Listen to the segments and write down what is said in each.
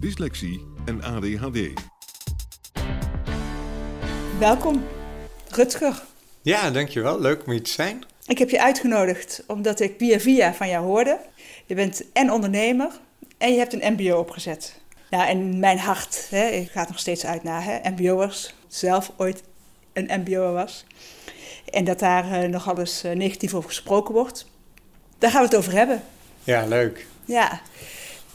dyslexie en ADHD. Welkom, Rutger. Ja, dankjewel. Leuk om hier te zijn. Ik heb je uitgenodigd omdat ik via via van jou hoorde. Je bent en ondernemer en je hebt een mbo opgezet. Ja, en mijn hart hè, gaat nog steeds uit naar hè, mbo'ers. Zelf ooit een mbo'er was. En dat daar uh, nogal eens uh, negatief over gesproken wordt. Daar gaan we het over hebben. Ja, leuk. Ja.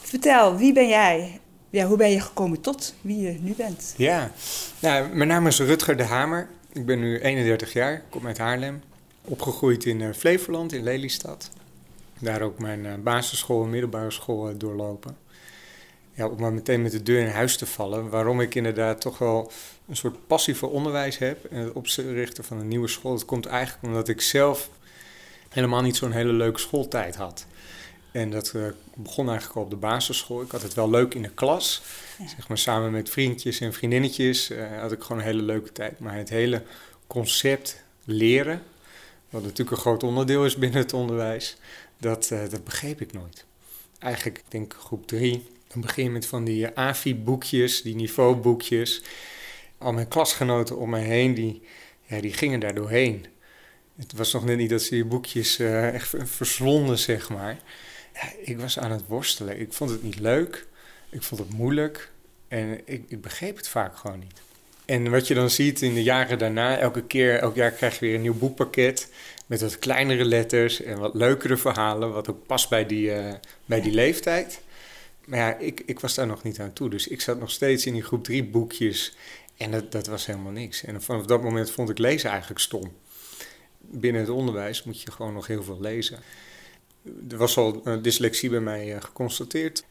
Vertel, wie ben jij? Ja, hoe ben je gekomen tot wie je nu bent? Ja, nou, mijn naam is Rutger de Hamer. Ik ben nu 31 jaar, kom uit Haarlem. Opgegroeid in uh, Flevoland, in Lelystad. Daar ook mijn uh, basisschool en middelbare school uh, doorlopen. Ja, om maar meteen met de deur in huis te vallen. Waarom ik inderdaad toch wel een soort passie voor onderwijs heb. En het oprichten van een nieuwe school. Dat komt eigenlijk omdat ik zelf helemaal niet zo'n hele leuke schooltijd had. En dat uh, begon eigenlijk al op de basisschool. Ik had het wel leuk in de klas. Ja. Zeg maar samen met vriendjes en vriendinnetjes uh, had ik gewoon een hele leuke tijd. Maar het hele concept leren, wat natuurlijk een groot onderdeel is binnen het onderwijs, dat, uh, dat begreep ik nooit. Eigenlijk, ik denk groep drie, dan begin je met van die AFI-boekjes, die niveauboekjes. Al mijn klasgenoten om me heen, die, ja, die gingen daar doorheen. Het was nog net niet dat ze die boekjes echt verslonden, zeg maar ik was aan het worstelen. Ik vond het niet leuk. Ik vond het moeilijk. En ik, ik, begreep het vaak gewoon niet. En wat je dan ziet in de jaren daarna, elke keer, elk jaar krijg je weer een nieuw boekpakket. Met wat kleinere letters en wat leukere verhalen. Wat ook past bij die, uh, bij die leeftijd. Maar ja, ik, ik was daar nog niet aan toe. Dus ik zat nog steeds in die groep drie boekjes. En dat, dat was helemaal niks. En vanaf dat moment vond ik lezen eigenlijk stom. Binnen het onderwijs moet je gewoon nog heel veel lezen. Er was al uh, dyslexie bij mij uh, geconstateerd.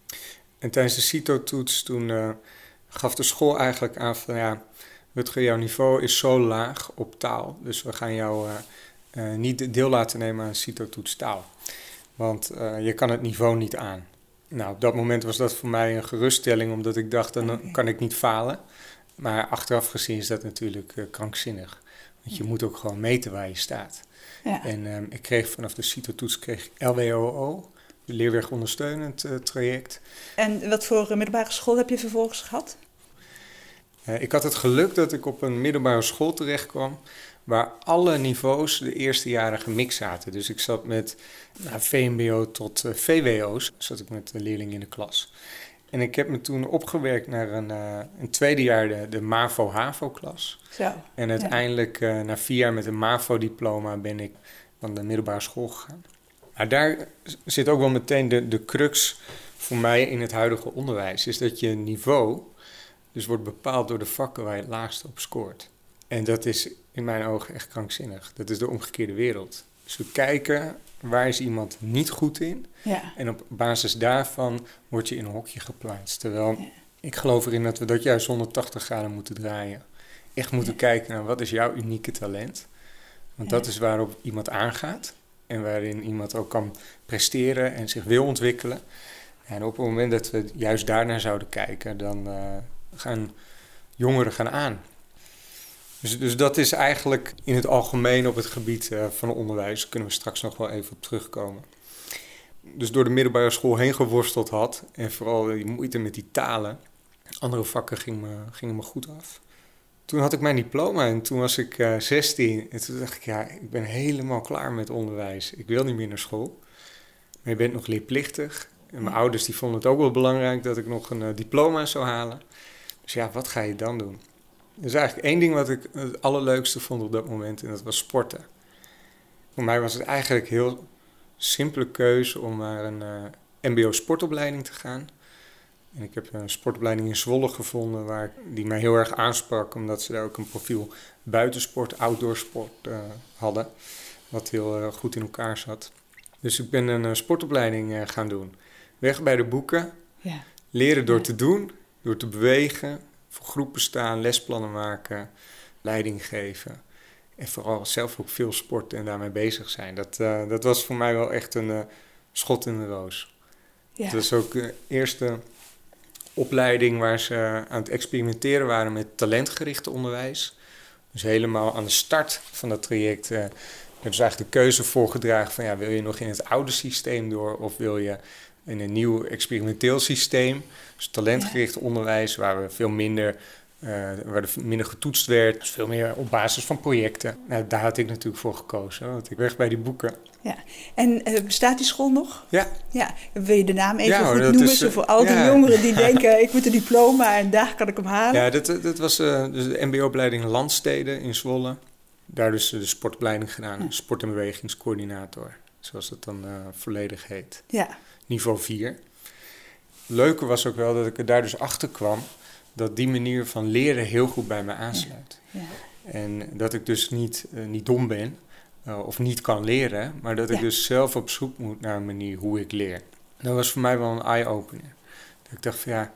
En tijdens de CITO-toets toen uh, gaf de school eigenlijk aan van ja, Rutger, jouw niveau is zo laag op taal. Dus we gaan jou niet deel laten nemen aan CITO-toets taal. Want je kan het niveau niet aan. Nou, op dat moment was dat voor mij een geruststelling, omdat ik dacht, dan kan ik niet falen. Maar achteraf gezien is dat natuurlijk krankzinnig. Want je moet ook gewoon meten waar je staat. Ja. En um, ik kreeg vanaf de CITO-toets kreeg ik LWOO, de leerweg ondersteunend uh, traject. En wat voor middelbare school heb je vervolgens gehad? Uh, ik had het geluk dat ik op een middelbare school terecht kwam waar alle niveaus de eerste jaren gemixt zaten. Dus ik zat met nou, VMBO tot uh, VWO's, zat ik met de leerlingen in de klas. En ik heb me toen opgewerkt naar een, uh, een tweede jaar de, de MAVO-HAVO-klas. En uiteindelijk, uh, na vier jaar met een MAVO-diploma, ben ik van de middelbare school gegaan. Maar daar zit ook wel meteen de, de crux voor mij in het huidige onderwijs. Is dat je niveau dus wordt bepaald door de vakken waar je het laagste op scoort. En dat is in mijn ogen echt krankzinnig. Dat is de omgekeerde wereld. Dus we kijken waar is iemand niet goed in. Ja. En op basis daarvan word je in een hokje geplaatst. Terwijl ja. ik geloof erin dat we dat juist 180 graden moeten draaien. Echt moeten ja. kijken naar wat is jouw unieke talent. Want dat is waarop iemand aangaat. En waarin iemand ook kan presteren en zich wil ontwikkelen. En op het moment dat we juist daarnaar zouden kijken, dan uh, gaan jongeren gaan aan. Dus, dus dat is eigenlijk in het algemeen op het gebied uh, van onderwijs. Daar kunnen we straks nog wel even op terugkomen. Dus door de middelbare school heen geworsteld had. En vooral die moeite met die talen. Andere vakken gingen me, goed af. Toen had ik mijn diploma en toen was ik uh, 16. En toen dacht ik, ja, ik ben helemaal klaar met onderwijs. Ik wil niet meer naar school. Maar je bent nog leerplichtig. En mijn ouders die vonden het ook wel belangrijk dat ik nog een uh, diploma zou halen. Dus ja, wat ga je dan doen? Er is eigenlijk één ding wat ik het allerleukste vond op dat moment en dat was sporten. Voor mij was het eigenlijk een heel simpele keuze om naar een uh, MBO-sportopleiding te gaan. En ik heb een sportopleiding in Zwolle gevonden waar, die mij heel erg aansprak, omdat ze daar ook een profiel buitensport, outdoorsport uh, hadden, wat heel uh, goed in elkaar zat. Dus ik ben een sportopleiding gaan doen. Weg bij de boeken, ja. leren door te doen, door te bewegen, voor groepen staan, lesplannen maken, leiding geven. En vooral zelf ook veel sporten en daarmee bezig zijn. Dat, uh, dat was voor mij wel echt een uh, schot in de roos. Ja. Het was ook de eerste opleiding waar ze aan het experimenteren waren met talentgerichte onderwijs. Dus helemaal aan de start van dat traject uh, hebben ze eigenlijk de keuze voorgedragen van ja, wil je nog in het oude systeem door of wil je in een nieuw experimenteel systeem. Dus talentgericht onderwijs, waar we veel minder, uh, waar er minder getoetst werd. Dus veel meer op basis van projecten. Nou, daar had ik natuurlijk voor gekozen, want ik weg bij die boeken. Ja, en uh, bestaat die school nog? Ja. ja. Wil je de naam even ja, goed noemen? Is, zo voor al die jongeren die denken, ik moet een diploma en daar kan ik hem halen. Ja, dat, dat was uh, dus de mbo-opleiding Landsteden in Zwolle. Daar dus de sportopleiding gedaan, sport- en bewegingscoördinator. Zoals het dan volledig heet. Ja niveau 4. Leuke was ook wel dat ik er daar dus achter kwam dat die manier van leren heel goed bij me aansluit. Ja. En dat ik dus niet, uh, niet dom ben uh, of niet kan leren, maar dat ik dus zelf op zoek moet naar een manier hoe ik leer. Dat was voor mij wel een eye-opener. Dat ik dacht van ja,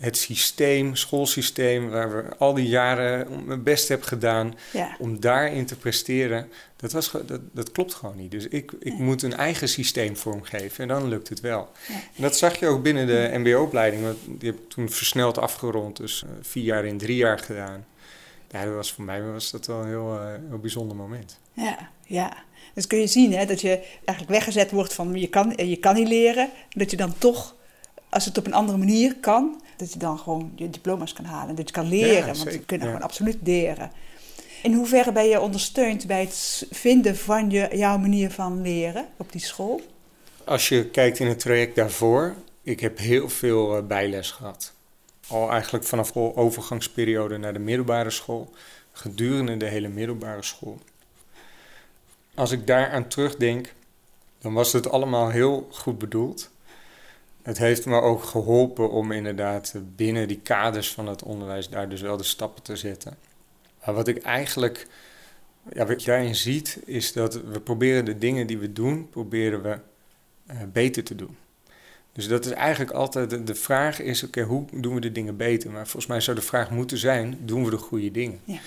het systeem, schoolsysteem, waar we al die jaren mijn best heb gedaan om daarin te presteren, dat, was, dat, dat klopt gewoon niet. Dus ik, ik moet een eigen systeem vormgeven en dan lukt het wel. En dat zag je ook binnen de MBO-opleiding, want die heb ik toen versneld afgerond, dus uh, vier jaar in drie jaar gedaan. Ja, dat was voor mij was dat wel een heel, uh, heel bijzonder moment. Ja, ja. Dus kun je zien hè, dat je eigenlijk weggezet wordt van je kan, je kan niet leren, dat je dan toch als het op een andere manier kan, dat je dan gewoon je diploma's kan halen. Dat je kan leren, want we kunnen gewoon absoluut leren. In hoeverre ben je ondersteund bij het vinden van je, jouw manier van leren op die school? Als je kijkt in het traject daarvoor, ik heb heel veel uh, bijles gehad. Al eigenlijk vanaf de overgangsperiode naar de middelbare school, gedurende de hele middelbare school. Als ik daaraan terugdenk, dan was het allemaal heel goed bedoeld het heeft me ook geholpen om inderdaad binnen die kaders van het onderwijs daar dus wel de stappen te zetten. Maar wat ik eigenlijk, ja, wat je daarin ziet, is dat we proberen de dingen die we doen, proberen we uh, beter te doen. Dus dat is eigenlijk altijd, de, vraag is, oké, hoe doen we de dingen beter? Maar volgens mij zou de vraag moeten zijn, doen we de goede dingen? Ja.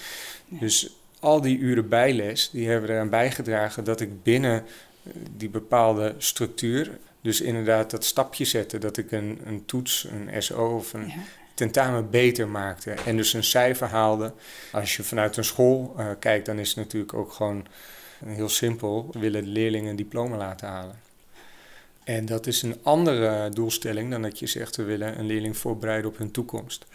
Dus al die uren bijles, die hebben eraan bijgedragen dat ik binnen eh, die bepaalde structuur dus inderdaad dat stapje zetten, dat ik een, een toets, een SO of een tentamen beter maakte en dus een cijfer haalde. Als je vanuit een school uh, kijkt, dan is het natuurlijk ook gewoon heel simpel. We willen leerlingen een diploma laten halen. En dat is een andere doelstelling dan dat je zegt we willen een leerling voorbereiden op hun toekomst.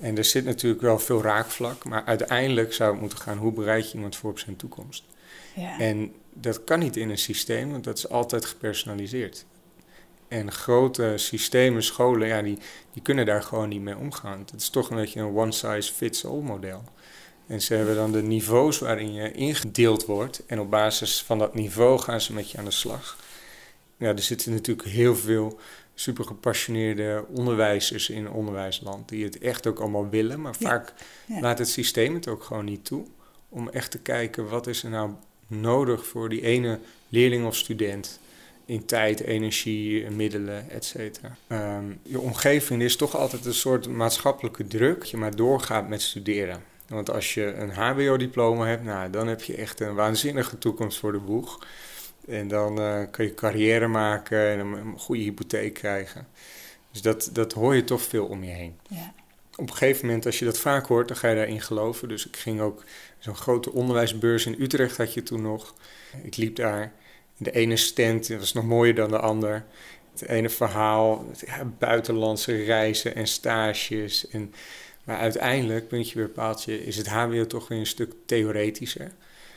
En er zit natuurlijk wel veel raakvlak, maar uiteindelijk zou het moeten gaan hoe bereid je iemand voor op zijn toekomst. Ja. En dat kan niet in een systeem, want dat is altijd gepersonaliseerd. En grote systemen, scholen, ja, die, die kunnen daar gewoon niet mee omgaan. Het is toch een beetje een one-size-fits-all model. En ze hebben dan de niveaus waarin je ingedeeld wordt. En op basis van dat niveau gaan ze met je aan de slag. Ja, er zitten natuurlijk heel veel super gepassioneerde onderwijzers in onderwijsland. Die het echt ook allemaal willen. Maar vaak laat het systeem het ook gewoon niet toe. Om echt te kijken wat is er nou nodig voor die ene leerling of student in tijd, energie, middelen, et cetera. Ehm, je omgeving is toch altijd een soort maatschappelijke druk, dat je maar doorgaat met studeren. Want als je een HBO-diploma hebt, nou, dan heb je echt een waanzinnige toekomst voor de boeg. En dan uh, kun je carrière maken en een goede hypotheek krijgen. Dus dat, dat hoor je toch veel om je heen. Ja. Op een gegeven moment, als je dat vaak hoort, dan ga je daarin geloven. Dus ik ging ook zo'n grote onderwijsbeurs in Utrecht had je toen nog. Ik liep daar de ene stand was nog mooier dan de ander. Het ene verhaal, buitenlandse reizen en stages. En, maar uiteindelijk, puntje weer paaltje, is het HBO toch weer een stuk theoretischer.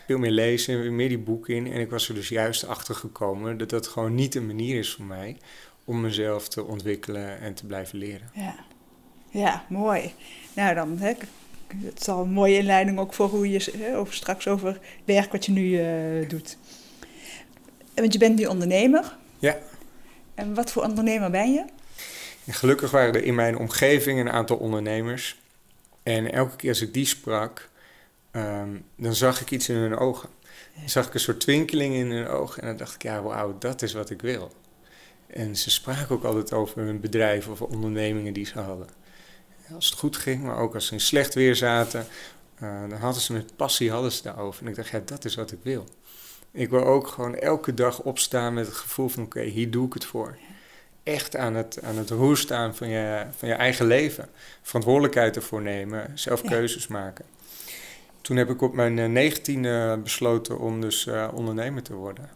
Veel meer lezen, meer die boeken in. En ik was er dus juist achter gekomen dat dat gewoon niet een manier is voor mij om mezelf te ontwikkelen en te blijven leren. Ja. Ja, mooi. Nou dan, hè, het zal een mooie inleiding ook voor hoe je hè, over, straks over werk wat je nu uh, doet. Want je bent nu ondernemer. Ja. En wat voor ondernemer ben je? gelukkig waren er in mijn omgeving een aantal ondernemers. En elke keer als ik die sprak, ehm, dan zag ik iets in hun ogen. Dan zag ik een soort twinkeling in hun ogen. En dan dacht ik, ja, wauw, dat is wat ik wil. En ze spraken ook altijd over hun bedrijf of ondernemingen die ze hadden. Als het goed ging, maar ook als ze in slecht weer zaten, uh, dan hadden ze met passie hadden ze daarover. En ik dacht, ja, dat is wat ik wil. Ik wil ook gewoon elke dag opstaan met het gevoel van, oké, hier doe ik het voor. Echt aan het, aan het roer staan van je, van je eigen leven. Verantwoordelijkheid ervoor nemen, zelf keuzes maken. Toen heb ik op mijn eh, negentiende besloten om dus uh, ondernemer te worden.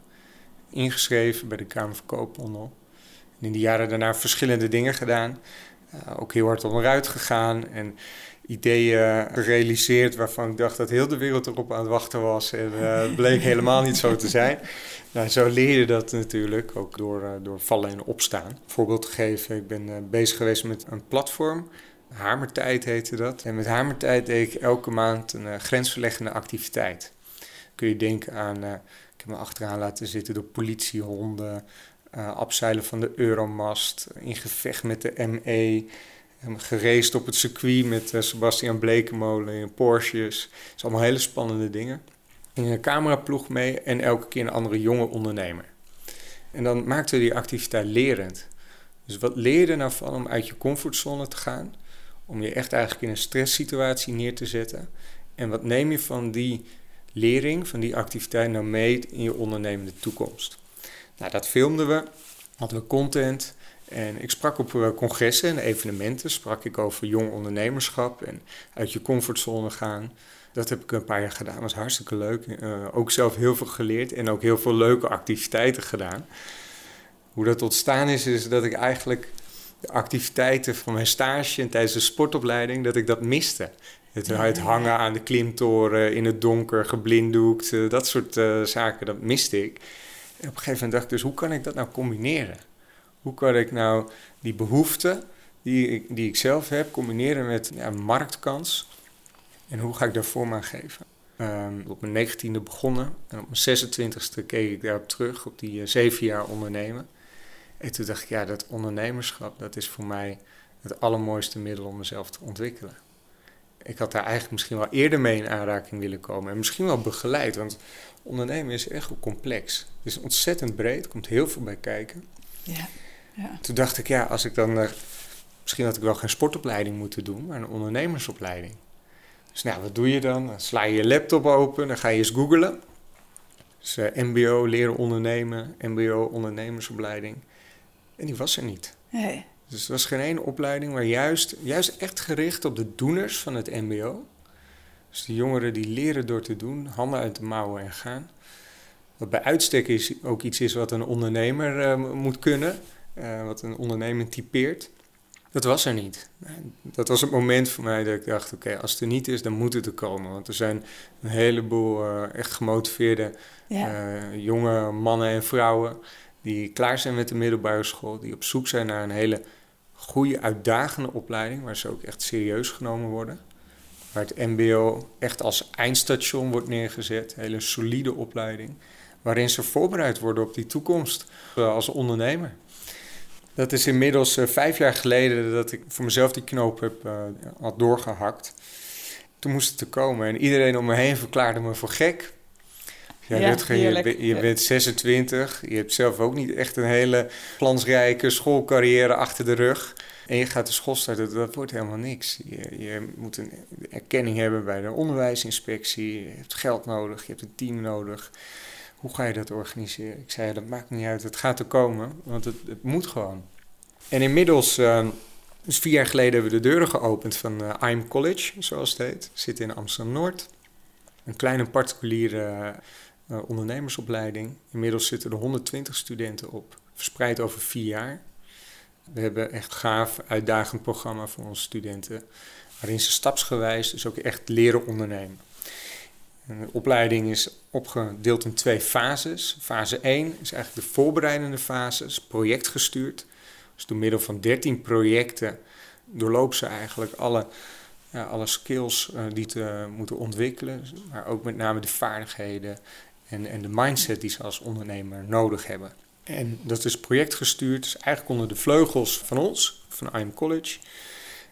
Ingeschreven bij de Kamer van Koophandel. En in die jaren daarna verschillende dingen gedaan. Uh, ook heel hard onderuit gegaan en ideeën gerealiseerd waarvan ik dacht dat heel de wereld erop aan het wachten was. En uh, bleek helemaal niet zo te zijn. Nou, zo leer je dat natuurlijk, ook door, uh, door vallen en opstaan. Een voorbeeld te geven, ik ben bezig geweest met een platform. Hamertijd heette dat. En met Hamertijd deed ik elke maand een grensverleggende activiteit. Kun je denken aan, ik heb me achteraan laten zitten door politiehonden, abzeilen van de Euromast, in gevecht met de ME, gereest op het circuit met uh, Sebastian Blekemolen in Porsches. Het is allemaal hele spannende dingen. In een cameraploeg mee en elke keer een andere jonge ondernemer. En dan maakte die activiteit lerend. Dus wat leer je nou van om uit je comfortzone te gaan? Om je echt eigenlijk in een stresssituatie neer te zetten. En wat neem je van die lering, van die activiteit nou mee in je ondernemende toekomst? Nou, dat filmden we, hadden we content. En ik sprak op eh, congressen en evenementen, sprak ik over jong ondernemerschap en uit je comfortzone gaan. Dat heb ik een paar jaar gedaan, dat was hartstikke leuk. Uh, ook zelf heel veel geleerd en ook heel veel leuke activiteiten gedaan. Hoe dat ontstaan is, is dat ik eigenlijk de activiteiten van mijn stage en tijdens de sportopleiding, dat ik dat miste. Het, het hangen aan de klimtoren, in het donker, geblinddoekt, uh, dat soort uh, zaken, dat miste ik. En op een gegeven moment dacht ik dus, hoe kan ik dat nou combineren? Hoe kan ik nou die behoefte die ik, die ik zelf heb combineren met ja, een marktkans? En hoe ga ik daar vorm aan geven? Um, op mijn negentiende begonnen en op mijn 26e keek ik daarop terug, op die uh, zeven jaar ondernemen. En toen dacht ik, ja, dat ondernemerschap, dat is voor mij het allermooiste middel om mezelf te ontwikkelen. Ik had daar eigenlijk misschien wel eerder mee in aanraking willen komen en misschien wel begeleid, want ondernemen is echt complex. Het is ontzettend breed, komt heel veel bij kijken. Ja. Ja. Toen dacht ik, ja, als ik dan... Uh, misschien had ik wel geen sportopleiding moeten doen, maar een ondernemersopleiding. Dus nou, wat doe je dan? Dan sla je je laptop open, dan ga je eens googlen. Dus uh, mbo, leren ondernemen, mbo, ondernemersopleiding. En die was er niet. Nee. Dus er was geen één opleiding, maar juist, juist echt gericht op de doeners van het mbo. Dus de jongeren die leren door te doen, handen uit de mouwen en gaan. Wat bij uitstek is, ook iets is wat een ondernemer uh, moet kunnen, uh, wat een ondernemer typeert. Dat was er niet. Dat was het moment voor mij dat ik dacht: oké, als het er niet is, dan moet het er komen. Want er zijn een heleboel uh, echt gemotiveerde ja. jonge mannen en vrouwen die klaar zijn met de middelbare school, die op zoek zijn naar een hele goede, uitdagende opleiding, waar ze ook echt serieus genomen worden. Waar het MBO echt als eindstation wordt neergezet. Een hele solide opleiding. Waarin ze voorbereid worden op die toekomst als ondernemer. Dat is inmiddels uh, vijf jaar geleden dat ik voor mezelf die knoop heb uh, had doorgehakt. Toen moest het er komen en iedereen om me heen verklaarde me voor gek. Ja, ja Rutger, je, je, bent 26. Je hebt zelf ook niet echt een hele glansrijke schoolcarrière achter de rug. En je gaat de school starten, dat wordt helemaal niks. Je, je moet een erkenning hebben bij de onderwijsinspectie. Je hebt geld nodig, je hebt een team nodig. Hoe ga je dat organiseren? Ik zei, dat maakt niet uit, het gaat er komen, want het, het moet gewoon. En inmiddels, uh, dus vier jaar geleden hebben we de deuren geopend van uh, IM College, zoals het heet. Zit in Amsterdam-Noord. Een kleine particuliere uh, ondernemersopleiding. Inmiddels zitten er 120 studenten op, verspreid over vier jaar. We hebben echt gaaf, uitdagend programma voor onze studenten, waarin ze stapsgewijs dus ook echt leren ondernemen. De opleiding is opgedeeld in twee fases. Fase 1 is eigenlijk de voorbereidende fase, projectgestuurd. Dus door middel van 13 projecten doorloopt ze eigenlijk alle, ja, alle skills uh, die te moeten ontwikkelen, maar ook met name de vaardigheden en, en de mindset die ze als ondernemer nodig hebben. En dat is projectgestuurd, dus eigenlijk onder de vleugels van ons, van IM College,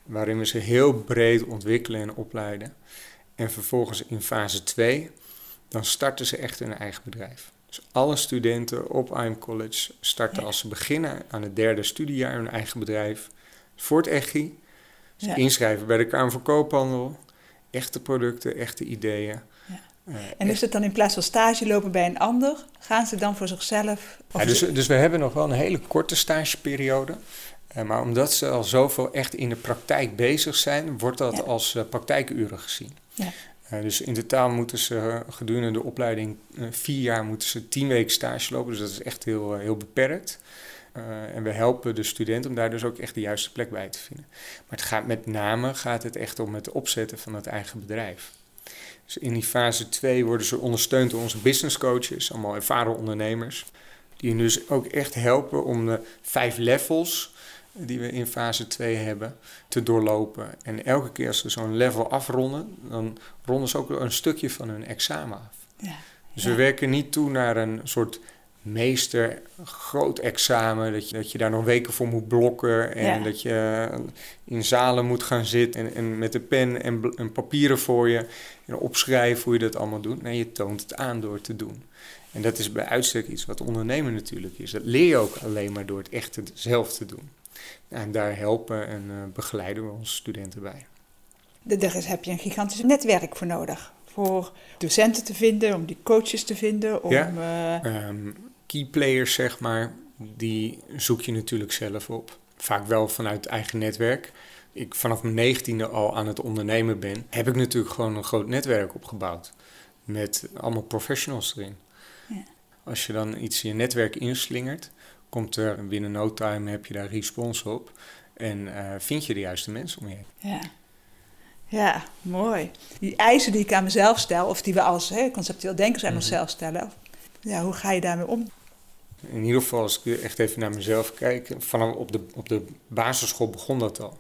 waarin we ze heel breed ontwikkelen en opleiden. En vervolgens in fase 2, dan starten ze echt hun eigen bedrijf. Dus alle studenten op IM College starten als ze beginnen aan het derde studiejaar hun eigen bedrijf voor het EGI. Ze inschrijven bij de Kamer van Koophandel. Echte producten, echte ideeën. Uh, en is het dan in plaats van stage lopen bij een ander, gaan ze dan voor zichzelf? Ja, dus, dus we hebben nog wel een hele korte stageperiode. Uh, maar omdat ze al zoveel echt in de praktijk bezig zijn, wordt dat als uh, praktijkuren gezien. Ja. dus in totaal moeten ze gedurende de opleiding vier jaar moeten ze tien weken stage lopen. Dus dat is echt heel, heel beperkt. en we helpen de studenten om daar dus ook echt de juiste plek bij te vinden. Maar het gaat met name gaat het echt om het opzetten van het eigen bedrijf. Dus in die fase 2 worden ze ondersteund door onze business coaches, allemaal ervaren ondernemers. Die dus ook echt helpen om de vijf levels die we in fase 2 hebben te doorlopen. En elke keer als ze zo'n level afronden, dan ronden ze ook een stukje van hun examen af. Ja, dus we werken niet toe naar een soort meester groot examen, dat je, dat je daar nog weken voor moet blokken en dat je in zalen moet gaan zitten en, en met een pen en, en, papieren voor je en opschrijven hoe je dat allemaal doet. Nee, je toont het aan door te doen. En dat is bij uitstek iets wat ondernemen natuurlijk is. Dat leer je ook alleen maar door het echt zelf te doen. En daar helpen en uh, begeleiden we onze studenten bij. Daar heb je een gigantisch netwerk voor nodig. Voor docenten te vinden, om die coaches te vinden. Om, ja. Uh... Um, key players, zeg maar, die zoek je natuurlijk zelf op. Vaak wel vanuit eigen netwerk. Ik vanaf mijn negentiende al aan het ondernemen ben, heb ik natuurlijk gewoon een groot netwerk opgebouwd. Met allemaal professionals erin. Ja. Als je dan iets in je netwerk inslingert, komt er binnen no time heb je daar respons op. En uh, vind je de juiste mensen om je heen. Ja. Ja, mooi. Die eisen die ik aan mezelf stel, of die we als hè, conceptueel denkers aan mm onszelf stellen, ja, hoe ga je daarmee om? In ieder geval, als ik echt even naar mezelf kijk, vanaf op de, op de basisschool begon dat al.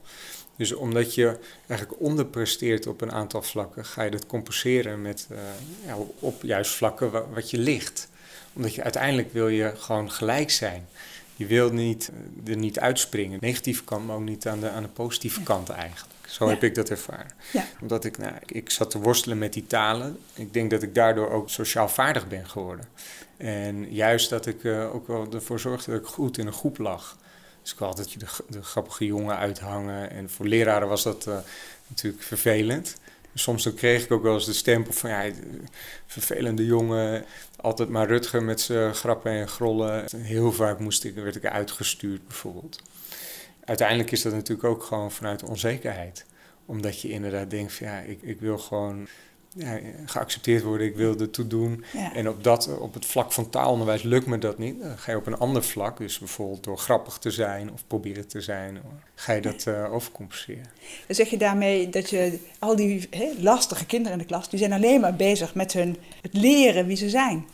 Dus omdat je eigenlijk onderpresteert op een aantal vlakken, ga je dat compenseren met, uh, ja, op juist vlakken wat je ligt. Omdat je uiteindelijk wil je gewoon gelijk zijn. Je wilt niet, eh, er niet uitspringen. Negatieve kant, maar ook niet aan de, aan de positieve kant eigenlijk. Zo heb ik dat ervaren. Ja. Omdat ik, nou, ik, zat te worstelen met die talen. Ik denk dat ik daardoor ook sociaal vaardig ben geworden. En juist dat ik uh, ook wel ervoor zorgde dat ik goed in een groep lag. Dus ik had altijd de, de grappige jongen uithangen. En voor leraren was dat uh, natuurlijk vervelend. Soms dan kreeg ik ook wel eens de stempel van ja, vervelende jongen. Altijd maar Rutger met zijn grappen en grollen. Heel vaak moest ik, werd ik uitgestuurd bijvoorbeeld. Uiteindelijk is dat natuurlijk ook gewoon vanuit onzekerheid. Omdat je inderdaad denkt ja, ik, ik wil gewoon ja, geaccepteerd worden, ik wil ertoe doen. En op, dat, op het vlak van taalonderwijs lukt me dat niet. Dan ga je op een ander vlak, dus bijvoorbeeld door grappig te zijn of proberen te zijn, ga je dat uh, overcompenseren. Dan zeg je daarmee dat je al die lastige kinderen in de klas, die zijn alleen maar bezig met hun, het leren wie ze zijn.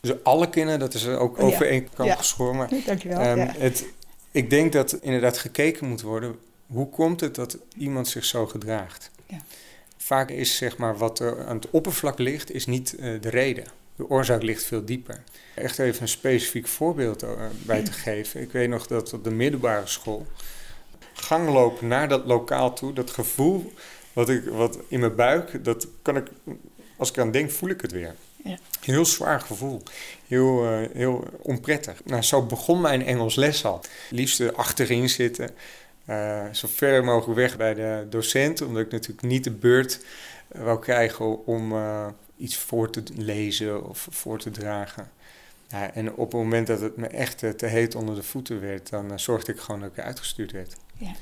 Dus alle kinderen, dat is ook oh, over één kant ja. geschoren. Maar, Dankjewel. Um, het, ik denk dat inderdaad gekeken moet worden, hoe komt het dat iemand zich zo gedraagt? Ja. Vaak is zeg maar wat er aan het oppervlak ligt, is niet uh, de reden. De oorzaak ligt veel dieper. Echt even een specifiek voorbeeld uh, bij te geven. Ik weet nog dat op de middelbare school ganglopen naar dat lokaal toe, dat gevoel wat, ik, wat in mijn buik, dat kan ik, als ik aan denk, voel ik het weer. Ja. Heel zwaar gevoel. Heel, uh, heel onprettig. Nou, zo begon mijn Engels les al. Liefst achterin zitten. Uh, zo ver mogelijk weg bij de docent, omdat ik natuurlijk niet de beurt uh, wou krijgen om uh, iets voor te lezen of voor te dragen. Ja, en op het moment dat het me echt te heet onder de voeten werd, dan zorgde ik gewoon dat ik uitgestuurd werd. Ja. ja.